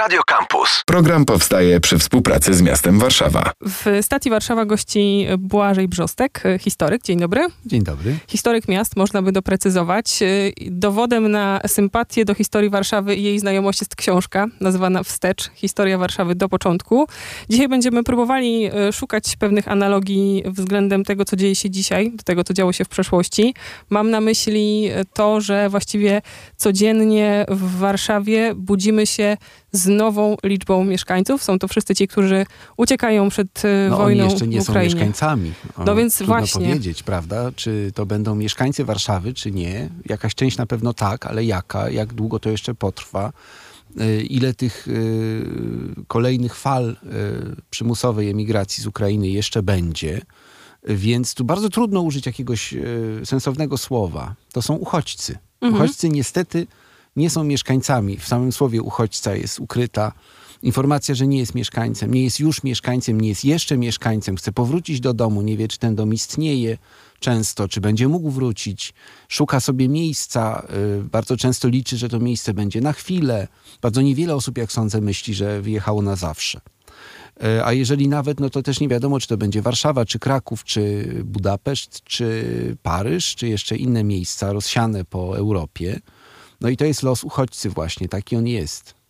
Radio Campus. Program powstaje przy współpracy z miastem Warszawa. W stacji Warszawa gości Błażej Brzostek, historyk. Dzień dobry. Dzień dobry. Historyk miast, można by doprecyzować. Dowodem na sympatię do historii Warszawy i jej znajomość jest książka nazywana Wstecz. Historia Warszawy do początku. Dzisiaj będziemy próbowali e, szukać pewnych analogii względem tego, co dzieje się dzisiaj, do tego, co działo się w przeszłości. Mam na myśli to, że właściwie codziennie w Warszawie budzimy się z nową liczbą mieszkańców. Są to wszyscy ci, którzy uciekają przed e, no, wojną oni jeszcze nie w Ukrainie. są mieszkańcami. O, no więc trudno właśnie. powiedzieć, prawda? Czy to będą mieszkańcy Warszawy, czy nie. Jakaś część na pewno tak, ale jaka? Jak długo to jeszcze potrwa? E, ile tych y, kolejnych fal przymusowej emigracji z Ukrainy jeszcze będzie? Więc tu bardzo trudno użyć jakiegoś sensownego słowa. To są uchodźcy. Mhm. Uchodźcy niestety nie są mieszkańcami. W samym słowie uchodźca jest ukryta informacja, że nie jest mieszkańcem, nie jest już mieszkańcem, nie jest jeszcze mieszkańcem, chce powrócić do domu, nie wie, czy ten dom istnieje często, czy będzie mógł wrócić, szuka sobie miejsca, y, bardzo często liczy, że to miejsce będzie na chwilę. Bardzo niewiele osób, jak sądzę, myśli, że wyjechało na zawsze. Y, A jeżeli nawet, no to też nie wiadomo, czy to będzie Warszawa, czy Kraków, czy Budapeszt, czy Paryż, czy jeszcze inne miejsca rozsiane po Europie. No i to jest los uchodźcy właśnie, taki on jest.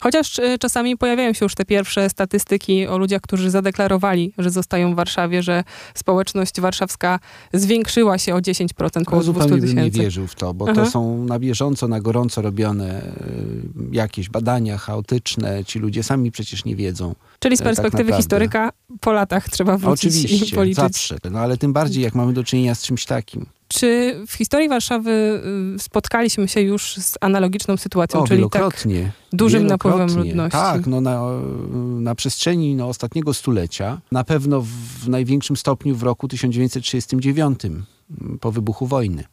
Chociaż y, czasami pojawiają się już te pierwsze statystyki o ludziach, którzy zadeklarowali, że zostają w Warszawie, że społeczność warszawska zwiększyła się o 10%, Ja około 200 zupełnie bym nie wierzył w to, bo Aha. to są na bieżąco, na gorąco robione y, jakieś badania chaotyczne. Ci ludzie sami przecież nie wiedzą. Czyli z tak perspektywy naprawdę. historyka po latach trzeba wrócić i Oczywiście, policzyć. zawsze. No ale tym bardziej, jak mamy do czynienia z czymś takim. Czy w historii Warszawy y, spotkaliśmy się już z analogiczną sytuacją, O, czyli tak dużym napływem ludności? Tak, no na, na przestrzeni no, ostatniego stulecia, na pewno w największym stopniu w roku 1939, m, po wybuchu wojny.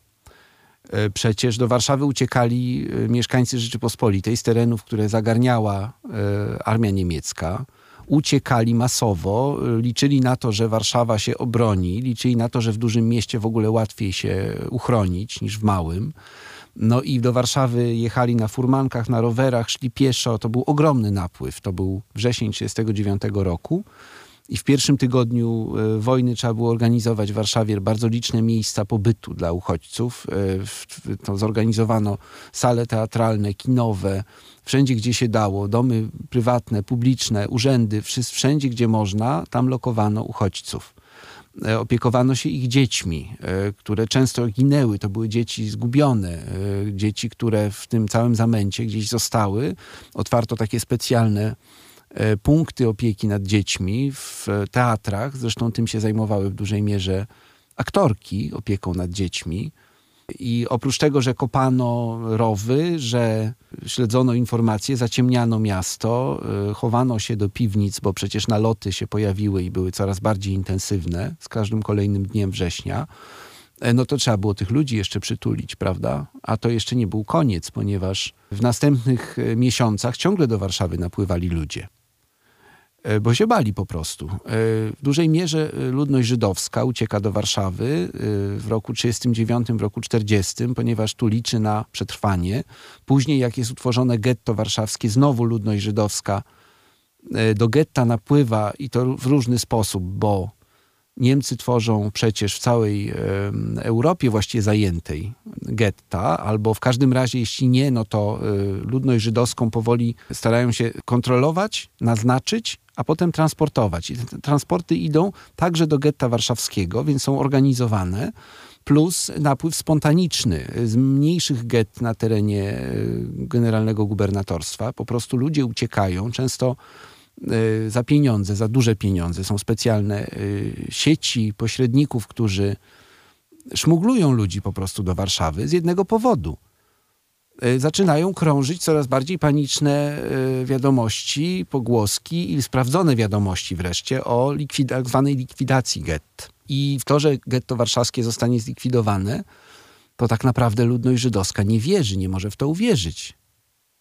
E, Przecież do Warszawy uciekali e, mieszkańcy Rzeczypospolitej z terenów, które zagarniała e, armia niemiecka. Uciekali masowo, e, liczyli na to, że Warszawa się obroni, liczyli na to, że w dużym mieście w ogóle łatwiej się uchronić niż w małym. No i do Warszawy jechali na furmankach, na rowerach, szli pieszo. To był ogromny napływ. To był wrzesień 1939 roku. I w pierwszym tygodniu e, wojny trzeba było organizować w Warszawie bardzo liczne miejsca pobytu dla uchodźców. W- To zorganizowano sale teatralne, kinowe, wszędzie gdzie się dało, domy prywatne, publiczne, urzędy, wszędzie gdzie można, tam lokowano uchodźców e, opiekowano się ich dziećmi, e, które często ginęły. To były dzieci zgubione, e, dzieci, które w tym całym zamęcie gdzieś zostały. Otwarto takie specjalne punkty opieki nad dziećmi w teatrach. Zresztą tym się zajmowały w dużej mierze aktorki opieką nad dziećmi. I oprócz tego, że kopano rowy, że śledzono informacje, zaciemniano miasto, y, chowano się do piwnic, bo przecież naloty się pojawiły i były coraz bardziej intensywne z każdym kolejnym dniem września, e, no to trzeba było tych ludzi jeszcze przytulić, prawda? A to jeszcze nie był koniec, ponieważ w następnych e, miesiącach ciągle do Warszawy napływali ludzie bo się bali po prostu. E, W dużej mierze e, ludność żydowska ucieka do Warszawy e, w roku 39, w roku 40, ponieważ tu liczy na przetrwanie. Później, jak jest utworzone getto warszawskie, znowu ludność żydowska e, do getta napływa i to w różny sposób, bo Niemcy tworzą przecież w całej Europie właściwie zajętej getta, albo w każdym razie, jeśli nie, no to ludność żydowską powoli starają się kontrolować, naznaczyć, a potem transportować. I te transporty idą także do getta warszawskiego, więc są organizowane, plus napływ spontaniczny z mniejszych gett na terenie y, generalnego gubernatorstwa. Po prostu ludzie uciekają, często y, za pieniądze, za duże pieniądze. Są specjalne y, sieci pośredników, którzy szmuglują ludzi po prostu do Warszawy z jednego powodu. Y, Zaczynają krążyć coraz bardziej paniczne y, wiadomości, pogłoski i sprawdzone wiadomości wreszcie o likwid- tak zwanej likwidacji gett. I w to, że getto warszawskie zostanie zlikwidowane, to tak naprawdę ludność żydowska nie wierzy, nie może w to uwierzyć.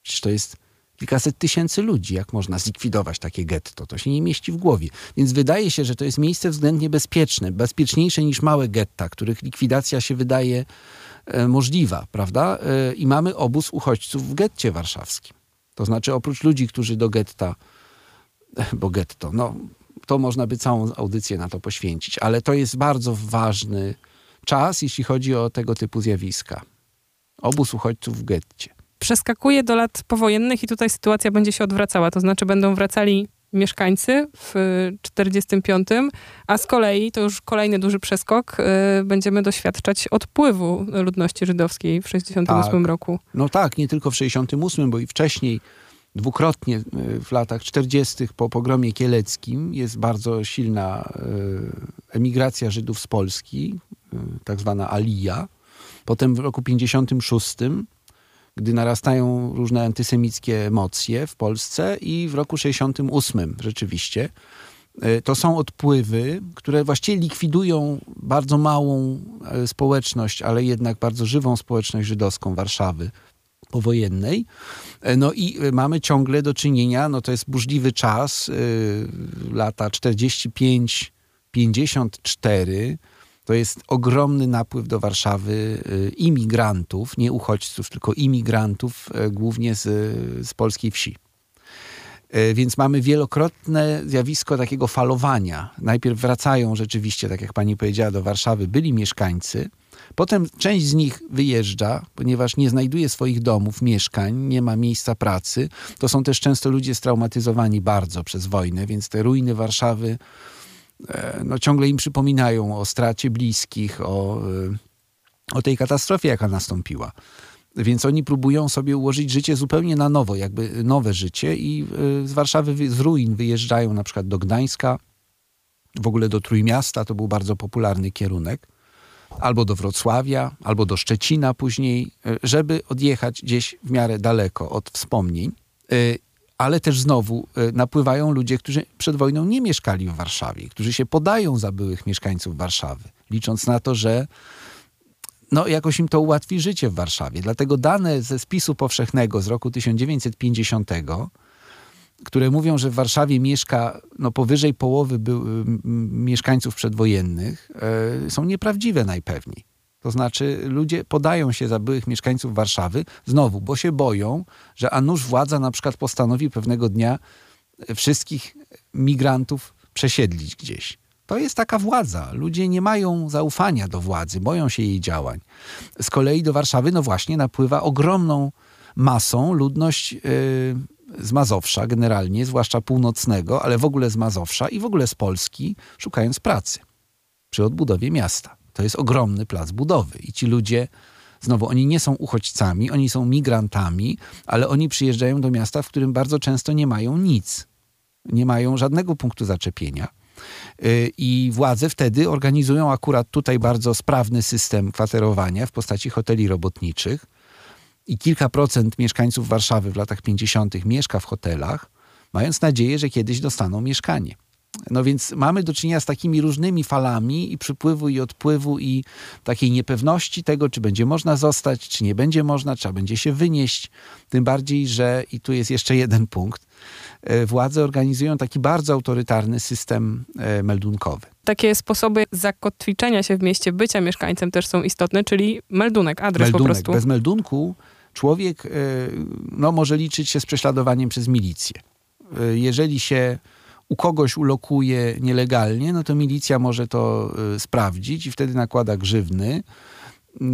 Przecież to jest kilkaset tysięcy ludzi. Jak można zlikwidować takie getto? To się nie mieści w głowie. Więc wydaje się, że to jest miejsce względnie bezpieczne, bezpieczniejsze niż małe getta, których likwidacja się wydaje możliwa, prawda? E, I mamy obóz uchodźców w getcie warszawskim. To znaczy oprócz ludzi, którzy do getta, bo getto, no to można by całą audycję na to poświęcić, ale to jest bardzo ważny czas, jeśli chodzi o tego typu zjawiska. Obóz uchodźców w getcie. Przeskakuje do lat powojennych i tutaj sytuacja będzie się odwracała, to znaczy będą wracali mieszkańcy w 45, a z kolei, to już kolejny duży przeskok, y, będziemy doświadczać odpływu ludności żydowskiej w 68 Tak. roku. No tak, nie tylko w 68, bo i wcześniej, dwukrotnie y, w latach 40. po pogromie kieleckim jest bardzo silna y, emigracja Żydów z Polski, tak zwana alija. Potem w roku 56, gdy narastają różne antysemickie emocje w Polsce i w roku 68 rzeczywiście. Y, To są odpływy, które właściwie likwidują bardzo małą e, społeczność, ale jednak bardzo żywą społeczność żydowską Warszawy powojennej. E, No i e, mamy ciągle do czynienia, no to jest burzliwy czas, lata 45-54. To jest ogromny napływ do Warszawy y, imigrantów, nie uchodźców, tylko imigrantów, e, głównie z, z polskiej wsi. E, Więc mamy wielokrotne zjawisko takiego falowania. Najpierw wracają rzeczywiście, tak jak pani powiedziała, do Warszawy byli mieszkańcy. Potem część z nich wyjeżdża, ponieważ nie znajduje swoich domów, mieszkań, nie ma miejsca pracy. To są też często ludzie straumatyzowani bardzo przez wojnę, więc te ruiny Warszawy no, ciągle im przypominają o stracie bliskich, o, e, o tej katastrofie, jaka nastąpiła. Więc oni próbują sobie ułożyć życie zupełnie na nowo, jakby nowe życie i y, z Warszawy, wy- z ruin wyjeżdżają na przykład do Gdańska, w ogóle do Trójmiasta, to był bardzo popularny kierunek, albo do Wrocławia, albo do Szczecina później, żeby odjechać gdzieś w miarę daleko od wspomnień. Y, Ale też znowu y, napływają ludzie, którzy przed wojną nie mieszkali w Warszawie, którzy się podają za byłych mieszkańców Warszawy, licząc na to, że no, jakoś im to ułatwi życie w Warszawie. Dlatego dane ze spisu powszechnego z roku 1950, które mówią, że w Warszawie mieszka no, powyżej połowy był, m, mieszkańców przedwojennych, e, są nieprawdziwe najpewniej. To znaczy ludzie podają się za byłych mieszkańców Warszawy, znowu, bo się boją, że a nuż władza na przykład postanowi pewnego dnia wszystkich migrantów przesiedlić gdzieś. To jest taka władza. Ludzie nie mają zaufania do władzy, boją się jej działań. Z kolei do Warszawy, no właśnie, napływa ogromną masą ludność yy, z Mazowsza generalnie, zwłaszcza północnego, ale w ogóle z Mazowsza i w ogóle z Polski, szukając pracy przy odbudowie miasta. To jest ogromny plac budowy i ci ludzie, znowu, oni nie są uchodźcami, oni są migrantami, ale oni przyjeżdżają do miasta, w którym bardzo często nie mają nic. Nie mają żadnego punktu zaczepienia. Y, I władze wtedy organizują akurat tutaj bardzo sprawny system kwaterowania w postaci hoteli robotniczych. I kilka procent mieszkańców Warszawy w latach 50. mieszka w hotelach, mając nadzieję, że kiedyś dostaną mieszkanie. No więc mamy do czynienia z takimi różnymi falami i przypływu i odpływu i takiej niepewności tego, czy będzie można zostać, czy nie będzie można, trzeba będzie się wynieść. Tym bardziej, że i tu jest jeszcze jeden punkt. e, Władze organizują taki bardzo autorytarny system e, meldunkowy. Takie sposoby zakotwiczenia się w mieście, bycia mieszkańcem też są istotne, czyli meldunek, adres po Meldunek. prostu. Bez meldunku człowiek e, no, może liczyć się z prześladowaniem przez milicję. Jeżeli się u kogoś ulokuje nielegalnie, no to milicja może to e, sprawdzić i wtedy nakłada grzywny.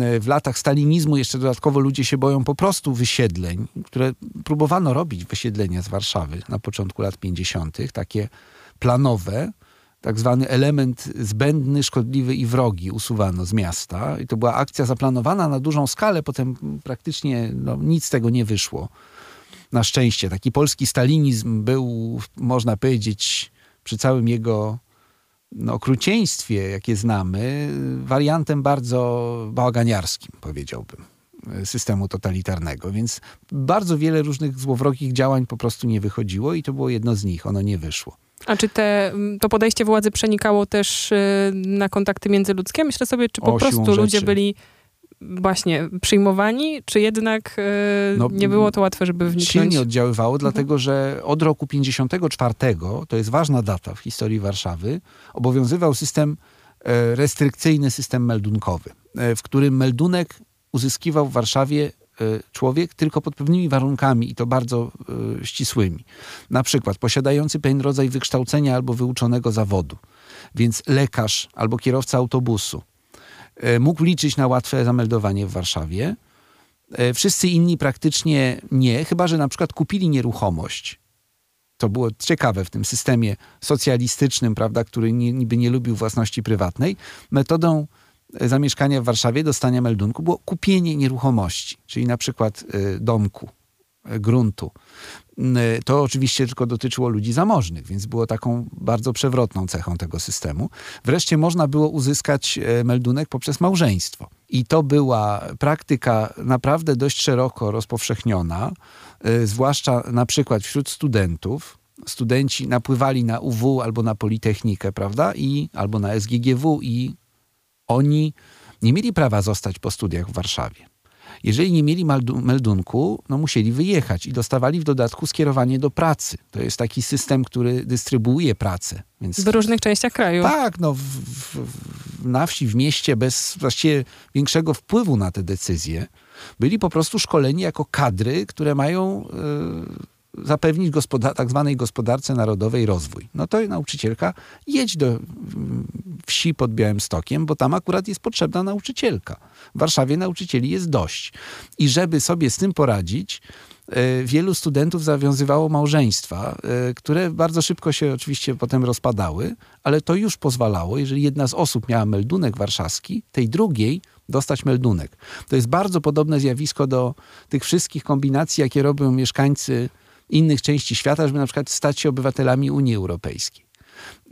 E, W latach stalinizmu jeszcze dodatkowo ludzie się boją po prostu wysiedleń, które próbowano robić wysiedlenia z Warszawy na początku lat 50., takie planowe, tak zwany element zbędny, szkodliwy i wrogi usuwano z miasta. I to była akcja zaplanowana na dużą skalę, potem praktycznie no, nic z tego nie wyszło. Na szczęście. Taki polski stalinizm był, można powiedzieć, przy całym jego no, okrucieństwie, jakie znamy, wariantem bardzo bałaganiarskim, powiedziałbym, systemu totalitarnego. Więc bardzo wiele różnych złowrogich działań po prostu nie wychodziło i to było jedno z nich. Ono nie wyszło. A czy te, to podejście władzy przenikało też y, na kontakty międzyludzkie? Myślę sobie, czy po prostu ludzie rzeczy. byli właśnie przyjmowani, czy jednak y, No, nie było to łatwe, żeby wniknąć? silnie oddziaływało, dlatego że od roku 54, to jest ważna data w historii Warszawy, obowiązywał system e, restrykcyjny, system meldunkowy, e, w którym meldunek uzyskiwał w Warszawie człowiek, tylko pod pewnymi warunkami i to bardzo ścisłymi. Na przykład posiadający pewien rodzaj wykształcenia albo wyuczonego zawodu. Więc lekarz albo kierowca autobusu mógł liczyć na łatwe zameldowanie w Warszawie. Wszyscy inni praktycznie nie, chyba że na przykład kupili nieruchomość. To było ciekawe w tym systemie socjalistycznym, prawda, który niby nie lubił własności prywatnej, metodą e, zamieszkania w Warszawie, dostania meldunku było kupienie nieruchomości, czyli na przykład e, domku, e, gruntu. To oczywiście tylko dotyczyło ludzi zamożnych, więc było taką bardzo przewrotną cechą tego systemu. Wreszcie można było uzyskać meldunek poprzez małżeństwo. I to była praktyka naprawdę dość szeroko rozpowszechniona. Y, zwłaszcza na przykład wśród studentów. Studenci napływali na UW albo na Politechnikę, prawda? I, albo na SGGW i oni nie mieli prawa zostać po studiach w Warszawie. Jeżeli nie mieli meldunku, no musieli wyjechać i dostawali w dodatku skierowanie do pracy. To jest taki system, który dystrybuuje pracę. Więc... W różnych częściach kraju. Tak, no w, w, na wsi, w mieście, bez właściwie większego wpływu na te decyzje byli po prostu szkoleni jako kadry, które mają y, zapewnić gospodar tak zwanej gospodarce narodowej rozwój. No to nauczycielka jedź do wsi pod Białymstokiem, bo tam akurat jest potrzebna nauczycielka. W Warszawie nauczycieli jest dość. I żeby sobie z tym poradzić, y, wielu studentów zawiązywało małżeństwa, y, które bardzo szybko się oczywiście potem rozpadały, ale to już pozwalało, jeżeli jedna z osób miała meldunek warszawski, tej drugiej dostać meldunek. To jest bardzo podobne zjawisko do tych wszystkich kombinacji, jakie robią mieszkańcy innych części świata, żeby na przykład stać się obywatelami Unii Europejskiej.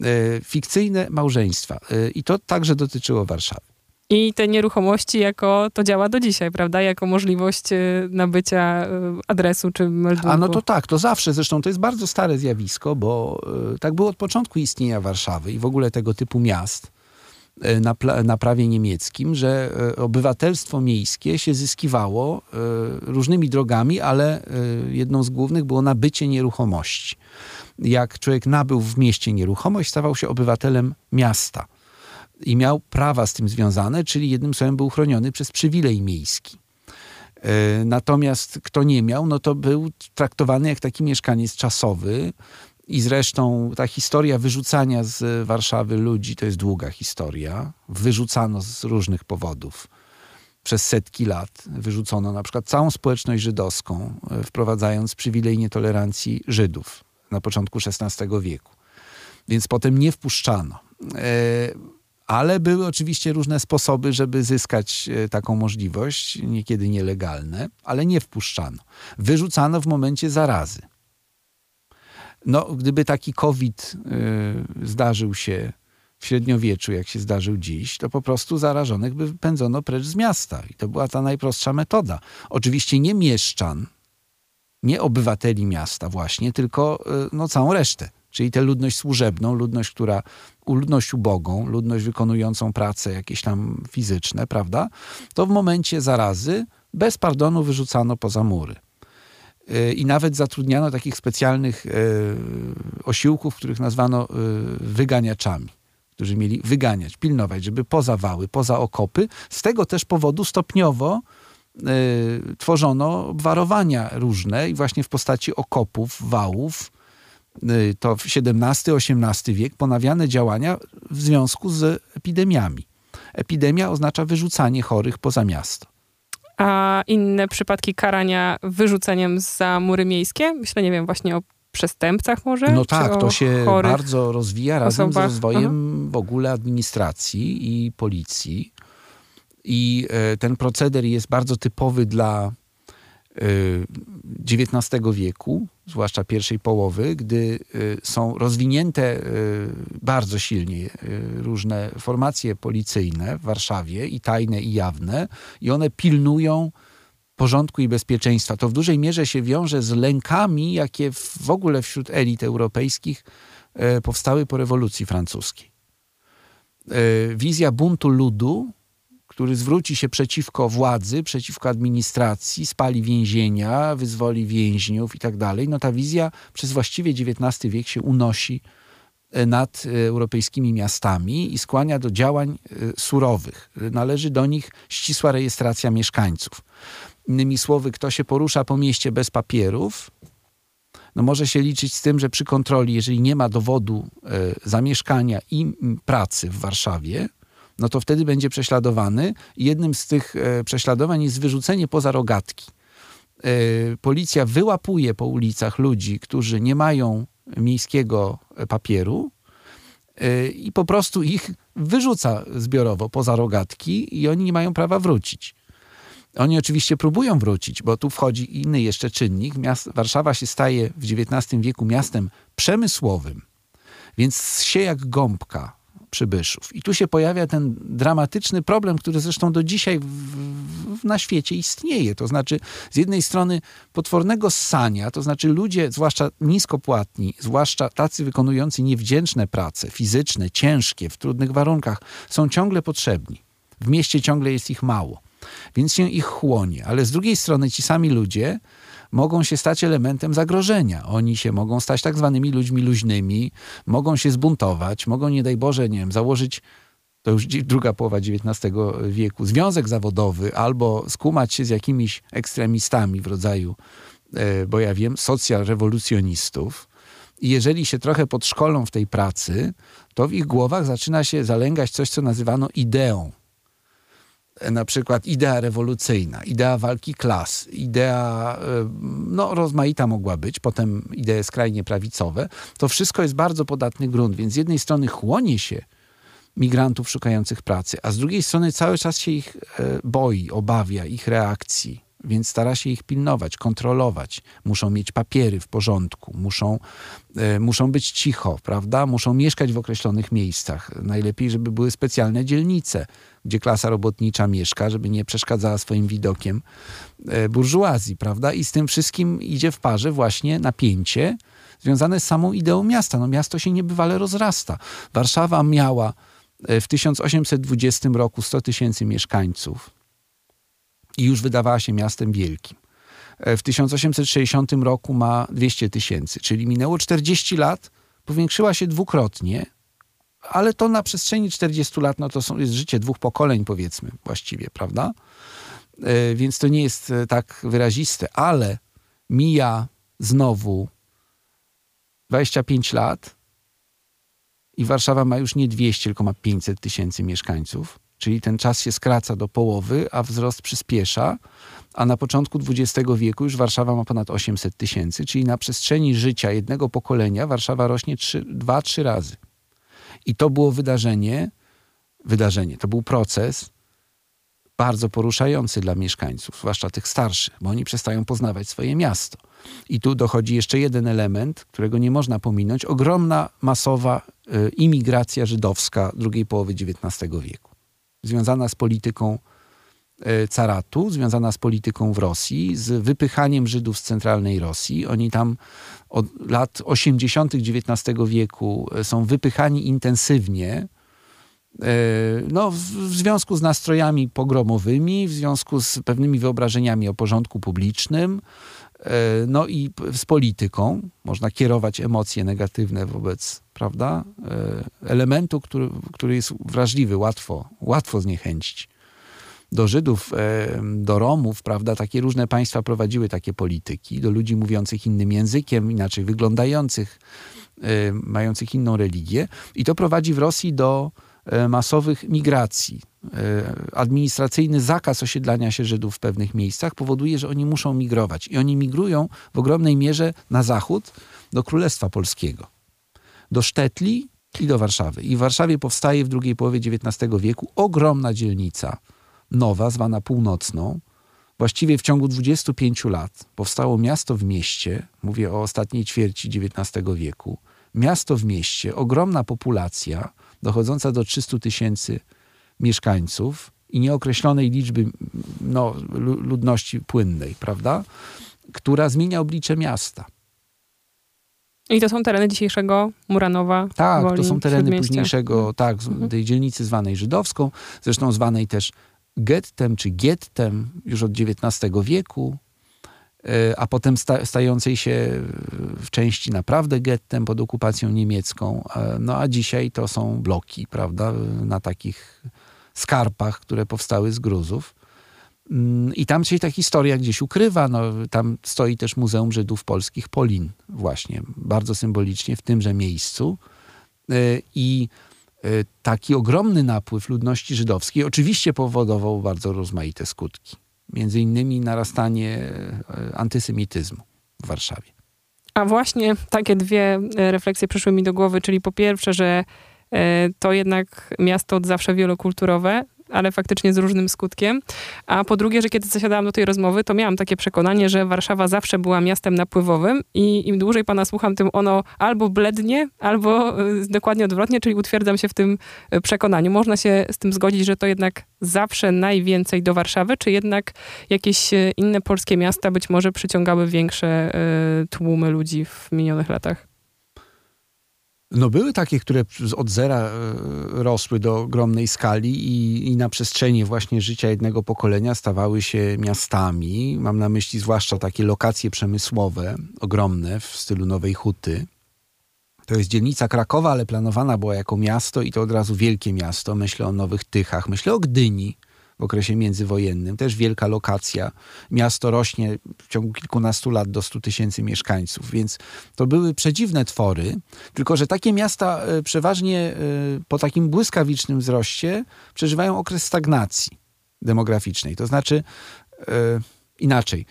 E, fikcyjne małżeństwa. E, I to także dotyczyło Warszawy. I te nieruchomości jako to działa do dzisiaj, prawda? Jako możliwość e, nabycia adresu czy meldunku. A no to tak, to zawsze. Zresztą to jest bardzo stare zjawisko, bo tak było od początku istnienia Warszawy i w ogóle tego typu miast na, na prawie niemieckim, że e, obywatelstwo miejskie się zyskiwało e, różnymi drogami, ale jedną z głównych było nabycie nieruchomości. Jak człowiek nabył w mieście nieruchomość, stawał się obywatelem miasta i miał prawa z tym związane, czyli jednym słowem był chroniony przez przywilej miejski. Natomiast kto nie miał, no to był traktowany jak taki mieszkaniec czasowy, i zresztą ta historia wyrzucania z Warszawy ludzi to jest długa historia. Wyrzucano z różnych powodów. Przez setki lat wyrzucono na przykład całą społeczność żydowską, e, wprowadzając przywilej nietolerancji Żydów na początku XVI wieku. Więc potem nie wpuszczano. E, ale były oczywiście różne sposoby, żeby zyskać e, taką możliwość, niekiedy nielegalne, ale nie wpuszczano. Wyrzucano w momencie zarazy. No, gdyby taki COVID y, zdarzył się w średniowieczu, jak się zdarzył dziś, to po prostu zarażonych by pędzono precz z miasta. I to była ta najprostsza metoda. Oczywiście nie mieszczan, nie obywateli miasta właśnie, tylko y, no, całą resztę. Czyli tę ludność służebną, ludność, która, ludność ubogą, ludność wykonującą pracę jakieś tam fizyczne, prawda? To w momencie zarazy bez pardonu wyrzucano poza mury. E, i nawet zatrudniano takich specjalnych e, osiłków, których nazwano e, wyganiaczami, którzy mieli wyganiać, pilnować, żeby poza wały, poza okopy. Z tego też powodu stopniowo tworzono obwarowania różne i właśnie w postaci okopów, wałów, to w XVII-XVIII wiek ponawiane działania w związku z epidemiami. Epidemia oznacza wyrzucanie chorych poza miasto a inne przypadki karania wyrzuceniem za mury miejskie? Myślę, nie wiem, właśnie o przestępcach może? No tak, to się bardzo rozwija razem osobach. z rozwojem Aha. w ogóle administracji i policji. I e, ten proceder jest bardzo typowy dla XIX wieku, zwłaszcza pierwszej połowy, gdy y, są rozwinięte y, bardzo silnie y, różne formacje policyjne w Warszawie, i tajne, i jawne, i one pilnują porządku i bezpieczeństwa. To w dużej mierze się wiąże z lękami, jakie w ogóle wśród elit europejskich powstały po rewolucji francuskiej. Wizja buntu ludu który zwróci się przeciwko władzy, przeciwko administracji, spali więzienia, wyzwoli więźniów i tak dalej. No ta wizja przez właściwie XIX wiek się unosi e, nad e, europejskimi miastami i skłania do działań e, surowych. Należy do nich ścisła rejestracja mieszkańców. Innymi słowy, kto się porusza po mieście bez papierów, no może się liczyć z tym, że przy kontroli, jeżeli nie ma dowodu zamieszkania i pracy w Warszawie, no to wtedy będzie prześladowany. Jednym z tych e, prześladowań jest wyrzucenie poza rogatki. E, policja wyłapuje po ulicach ludzi, którzy nie mają miejskiego papieru e, i po prostu ich wyrzuca zbiorowo poza rogatki i oni nie mają prawa wrócić. Oni oczywiście próbują wrócić, bo tu wchodzi inny jeszcze czynnik. Miast, Warszawa się staje w XIX wieku miastem przemysłowym, więc się jak gąbka przybyszów. I tu się pojawia ten dramatyczny problem, który zresztą do dzisiaj w, w, na świecie istnieje. To znaczy, z jednej strony potwornego ssania, to znaczy ludzie, zwłaszcza niskopłatni, zwłaszcza tacy wykonujący niewdzięczne prace, fizyczne, ciężkie, w trudnych warunkach, są ciągle potrzebni. W mieście ciągle jest ich mało, więc się ich chłonie. Ale z drugiej strony ci sami ludzie mogą się stać elementem zagrożenia. Oni się mogą stać tak zwanymi ludźmi luźnymi, mogą się zbuntować, mogą, nie daj Boże, nie wiem, założyć to już druga połowa XIX wieku, związek zawodowy albo skumać się z jakimiś ekstremistami w rodzaju, e, bo ja wiem, socjalrewolucjonistów. I jeżeli się trochę podszkolą w tej pracy, to w ich głowach zaczyna się zalęgać coś, co nazywano ideą na przykład idea rewolucyjna, idea walki klas, idea no, rozmaita mogła być, potem idee skrajnie prawicowe, to wszystko jest bardzo podatny grunt, więc z jednej strony chłonie się migrantów szukających pracy, a z drugiej strony cały czas się ich boi, obawia ich reakcji, więc stara się ich pilnować, kontrolować. Muszą mieć papiery w porządku, muszą, e, muszą być cicho, prawda? Muszą mieszkać w określonych miejscach. Najlepiej, żeby były specjalne dzielnice, gdzie klasa robotnicza mieszka, żeby nie przeszkadzała swoim widokiem e, burżuazji, prawda? I z tym wszystkim idzie w parze właśnie napięcie związane z samą ideą miasta. No miasto się niebywale rozrasta. Warszawa miała e, w 1820 roku 100 tysięcy mieszkańców i już wydawała się miastem wielkim. W 1860 roku ma 200 tysięcy, czyli minęło 40 lat, powiększyła się dwukrotnie, ale to na przestrzeni 40 lat, no to są, jest życie dwóch pokoleń, powiedzmy, właściwie, prawda? Więc to nie jest tak wyraziste, ale mija znowu 25 lat i Warszawa ma już nie 200, tylko ma 500 tysięcy mieszkańców czyli ten czas się skraca do połowy, a wzrost przyspiesza, a na początku XX wieku już Warszawa ma ponad 800 tysięcy, czyli na przestrzeni życia jednego pokolenia Warszawa rośnie 2-3 razy. I to było wydarzenie, wydarzenie, to był proces bardzo poruszający dla mieszkańców, zwłaszcza tych starszych, bo oni przestają poznawać swoje miasto. I tu dochodzi jeszcze jeden element, którego nie można pominąć. Ogromna, masowa y, imigracja żydowska drugiej połowy XIX wieku związana z polityką caratu, związana z polityką w Rosji, z wypychaniem Żydów z centralnej Rosji. Oni tam od lat 80. XIX wieku e, są wypychani intensywnie. E, no, w związku z nastrojami pogromowymi, w związku z pewnymi wyobrażeniami o porządku publicznym, no i z polityką. Można kierować emocje negatywne wobec prawda? E, elementu, który, który jest wrażliwy, łatwo, łatwo zniechęcić. Do Żydów, e, do Romów, prawda? Takie różne państwa prowadziły takie polityki. Do ludzi mówiących innym językiem, inaczej wyglądających, e, mających inną religię. I to prowadzi w Rosji do masowych migracji. Administracyjny zakaz osiedlania się Żydów w pewnych miejscach powoduje, że oni muszą migrować. I oni migrują w ogromnej mierze na zachód do Królestwa Polskiego do Sztetli i do Warszawy. I w Warszawie powstaje w drugiej połowie XIX wieku ogromna dzielnica, nowa, zwana Północną. Właściwie w ciągu 25 lat powstało miasto w mieście, mówię o ostatniej ćwierci XIX wieku, miasto w mieście, ogromna populacja, dochodząca do 300 tysięcy mieszkańców i nieokreślonej liczby no, ludności płynnej, prawda? która zmienia oblicze miasta. I to są tereny dzisiejszego Muranowa. Tak, Woli, to są tereny późniejszego, mhm. tak, mhm. tej dzielnicy zwanej żydowską, zresztą zwanej też gettem czy gettem już od XIX wieku, e, a potem sta, stającej się w części naprawdę gettem pod okupacją niemiecką. E, no a dzisiaj to są bloki, prawda, na takich skarpach, które powstały z gruzów. Mm, I tam się ta historia gdzieś ukrywa. No, tam stoi też Muzeum Żydów Polskich Polin, właśnie, bardzo symbolicznie w tymże miejscu. Y, I taki ogromny napływ ludności żydowskiej oczywiście powodował bardzo rozmaite skutki. Między innymi narastanie y, antysemityzmu w Warszawie. A właśnie takie dwie refleksje przyszły mi do głowy, czyli po pierwsze, że to jednak miasto od zawsze wielokulturowe, ale faktycznie z różnym skutkiem. A po drugie, że kiedy zasiadałam do tej rozmowy, to miałam takie przekonanie, że Warszawa zawsze była miastem napływowym i im dłużej pana słucham, tym ono albo blednie, albo y, dokładnie odwrotnie, czyli utwierdzam się w tym y, przekonaniu. Można się z tym zgodzić, że to jednak zawsze najwięcej do Warszawy, czy jednak jakieś y, inne polskie miasta być może przyciągały większe tłumy ludzi w minionych latach? No były takie, które od zera e, rosły do ogromnej skali i, i, na przestrzeni właśnie życia jednego pokolenia stawały się miastami. Mam na myśli zwłaszcza takie lokacje przemysłowe, ogromne w stylu Nowej Huty. To jest dzielnica Krakowa, ale planowana była jako miasto i to od razu wielkie miasto. Myślę o Nowych Tychach, myślę o Gdyni, w okresie międzywojennym. Też wielka lokacja. Miasto rośnie w ciągu kilkunastu lat do 100 tysięcy mieszkańców, więc to były przedziwne twory. Tylko, że takie miasta e, przeważnie e, po takim błyskawicznym wzroście przeżywają okres stagnacji demograficznej. To znaczy e, inaczej,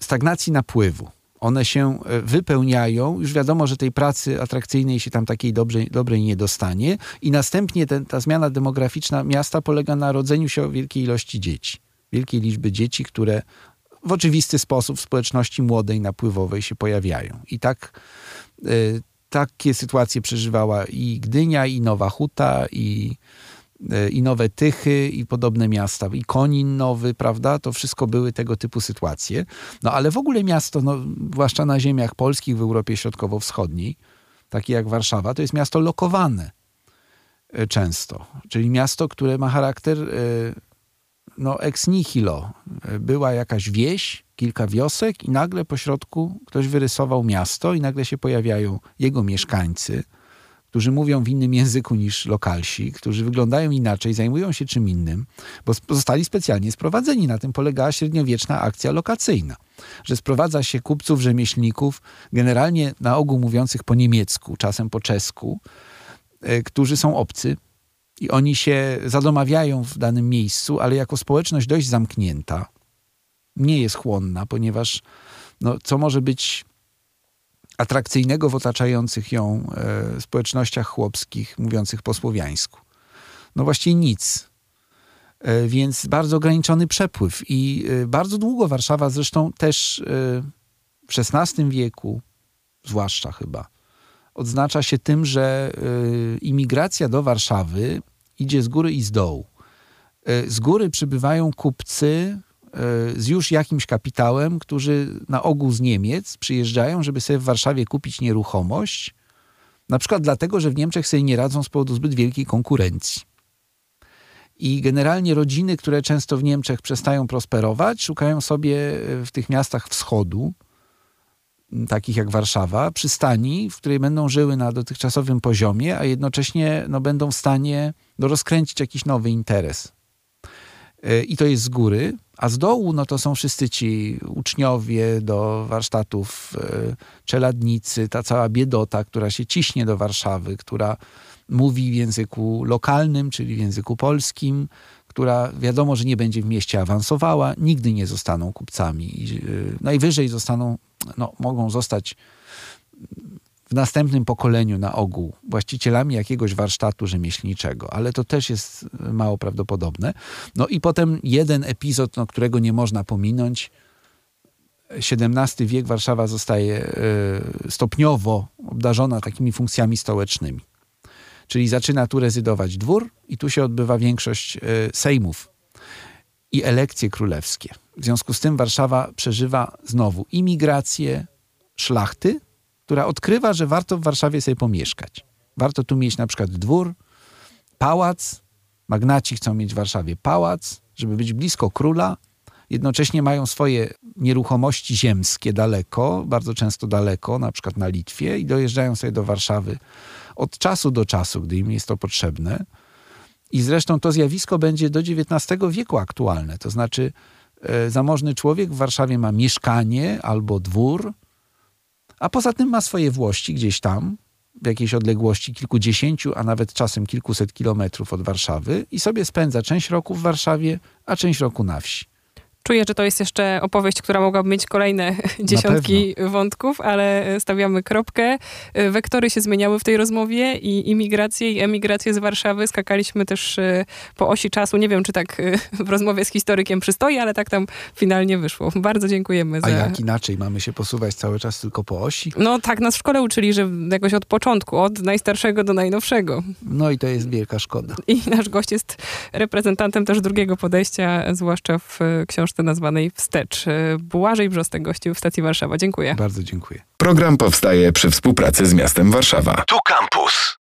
stagnacji napływu one się e, wypełniają. Już wiadomo, że tej pracy atrakcyjnej się tam takiej dobrej, dobrej nie dostanie. I następnie ten, ta zmiana demograficzna miasta polega na rodzeniu się wielkiej ilości dzieci. Wielkiej liczby dzieci, które w oczywisty sposób w społeczności młodej, napływowej się pojawiają. I tak y, takie sytuacje przeżywała i Gdynia, i Nowa Huta, i i Nowe Tychy i podobne miasta, i Konin Nowy, prawda? To wszystko były tego typu sytuacje. No ale w ogóle miasto, no, zwłaszcza na ziemiach polskich w Europie Środkowo-Wschodniej, takie jak Warszawa, to jest miasto lokowane e, często. Czyli miasto, które ma charakter e, no, ex nihilo. E, była jakaś wieś, kilka wiosek i nagle po środku ktoś wyrysował miasto i nagle się pojawiają jego mieszkańcy – którzy mówią w innym języku niż lokalsi, którzy wyglądają inaczej, zajmują się czym innym, bo zostali specjalnie sprowadzeni. Na tym polegała średniowieczna akcja lokacyjna, że sprowadza się kupców, rzemieślników, generalnie na ogół mówiących po niemiecku, czasem po czesku, e, którzy są obcy i oni się zadomawiają w danym miejscu, ale jako społeczność dość zamknięta, nie jest chłonna, ponieważ no, co może być atrakcyjnego w otaczających ją e, społecznościach chłopskich mówiących po słowiańsku? No właściwie nic. E, więc bardzo ograniczony przepływ i e, bardzo długo Warszawa zresztą też w XVI wieku, zwłaszcza chyba, odznacza się tym, że imigracja do Warszawy idzie z góry i z dołu. Z góry przybywają kupcy z już jakimś kapitałem, którzy na ogół z Niemiec przyjeżdżają, żeby sobie w Warszawie kupić nieruchomość, na przykład dlatego, że w Niemczech sobie nie radzą z powodu zbyt wielkiej konkurencji. I generalnie rodziny, które często w Niemczech przestają prosperować, szukają sobie w tych miastach wschodu, takich jak Warszawa, przystani, w której będą żyły na dotychczasowym poziomie, a jednocześnie no, będą w stanie no, rozkręcić jakiś nowy interes. E, I to jest z góry, a z dołu no to są wszyscy ci uczniowie do warsztatów e, czeladnicy, ta cała biedota, która się ciśnie do Warszawy, która mówi w języku lokalnym, czyli w języku polskim, która wiadomo, że nie będzie w mieście awansowała, nigdy nie zostaną kupcami. E, najwyżej zostaną, no, mogą zostać w następnym pokoleniu na ogół właścicielami jakiegoś warsztatu rzemieślniczego, ale to też jest mało prawdopodobne. No i potem jeden epizod, no, którego nie można pominąć. XVII wiek Warszawa zostaje e, stopniowo obdarzona takimi funkcjami stołecznymi. Czyli zaczyna tu rezydować dwór i tu się odbywa większość e, sejmów i elekcje królewskie. W związku z tym Warszawa przeżywa znowu imigrację szlachty, która odkrywa, że warto w Warszawie sobie pomieszkać. Warto tu mieć na przykład dwór, pałac. Magnaci chcą mieć w Warszawie pałac, żeby być blisko króla. Jednocześnie mają swoje nieruchomości ziemskie daleko, bardzo często daleko, na przykład na Litwie, i dojeżdżają sobie do Warszawy od czasu do czasu, gdy im jest to potrzebne. I zresztą to zjawisko będzie do XIX wieku aktualne. To znaczy, e, zamożny człowiek w Warszawie ma mieszkanie albo dwór, a poza tym ma swoje włości gdzieś tam, w jakiejś odległości kilkudziesięciu, a nawet czasem kilkuset kilometrów od Warszawy i sobie spędza część roku w Warszawie, a część roku na wsi. Czuję, że to jest jeszcze opowieść, która mogłaby mieć kolejne dziesiątki wątków, ale stawiamy kropkę. Wektory się zmieniały w tej rozmowie i imigrację i emigrację z Warszawy. Skakaliśmy też e, po osi czasu. Nie wiem, czy tak e, w rozmowie z historykiem przystoi, ale tak tam finalnie wyszło. Bardzo dziękujemy. Za... A jak inaczej? Mamy się posuwać cały czas tylko po osi? No tak nas w szkole uczyli, że jakoś od początku, od najstarszego do najnowszego. No i to jest wielka szkoda. I nasz gość jest reprezentantem też drugiego podejścia, zwłaszcza w książce książce nazwanej Wstecz. Błażej Brzostek gościł w stacji Warszawa. Dziękuję. Bardzo dziękuję. Program powstaje przy współpracy z miastem Warszawa. Tu Campus.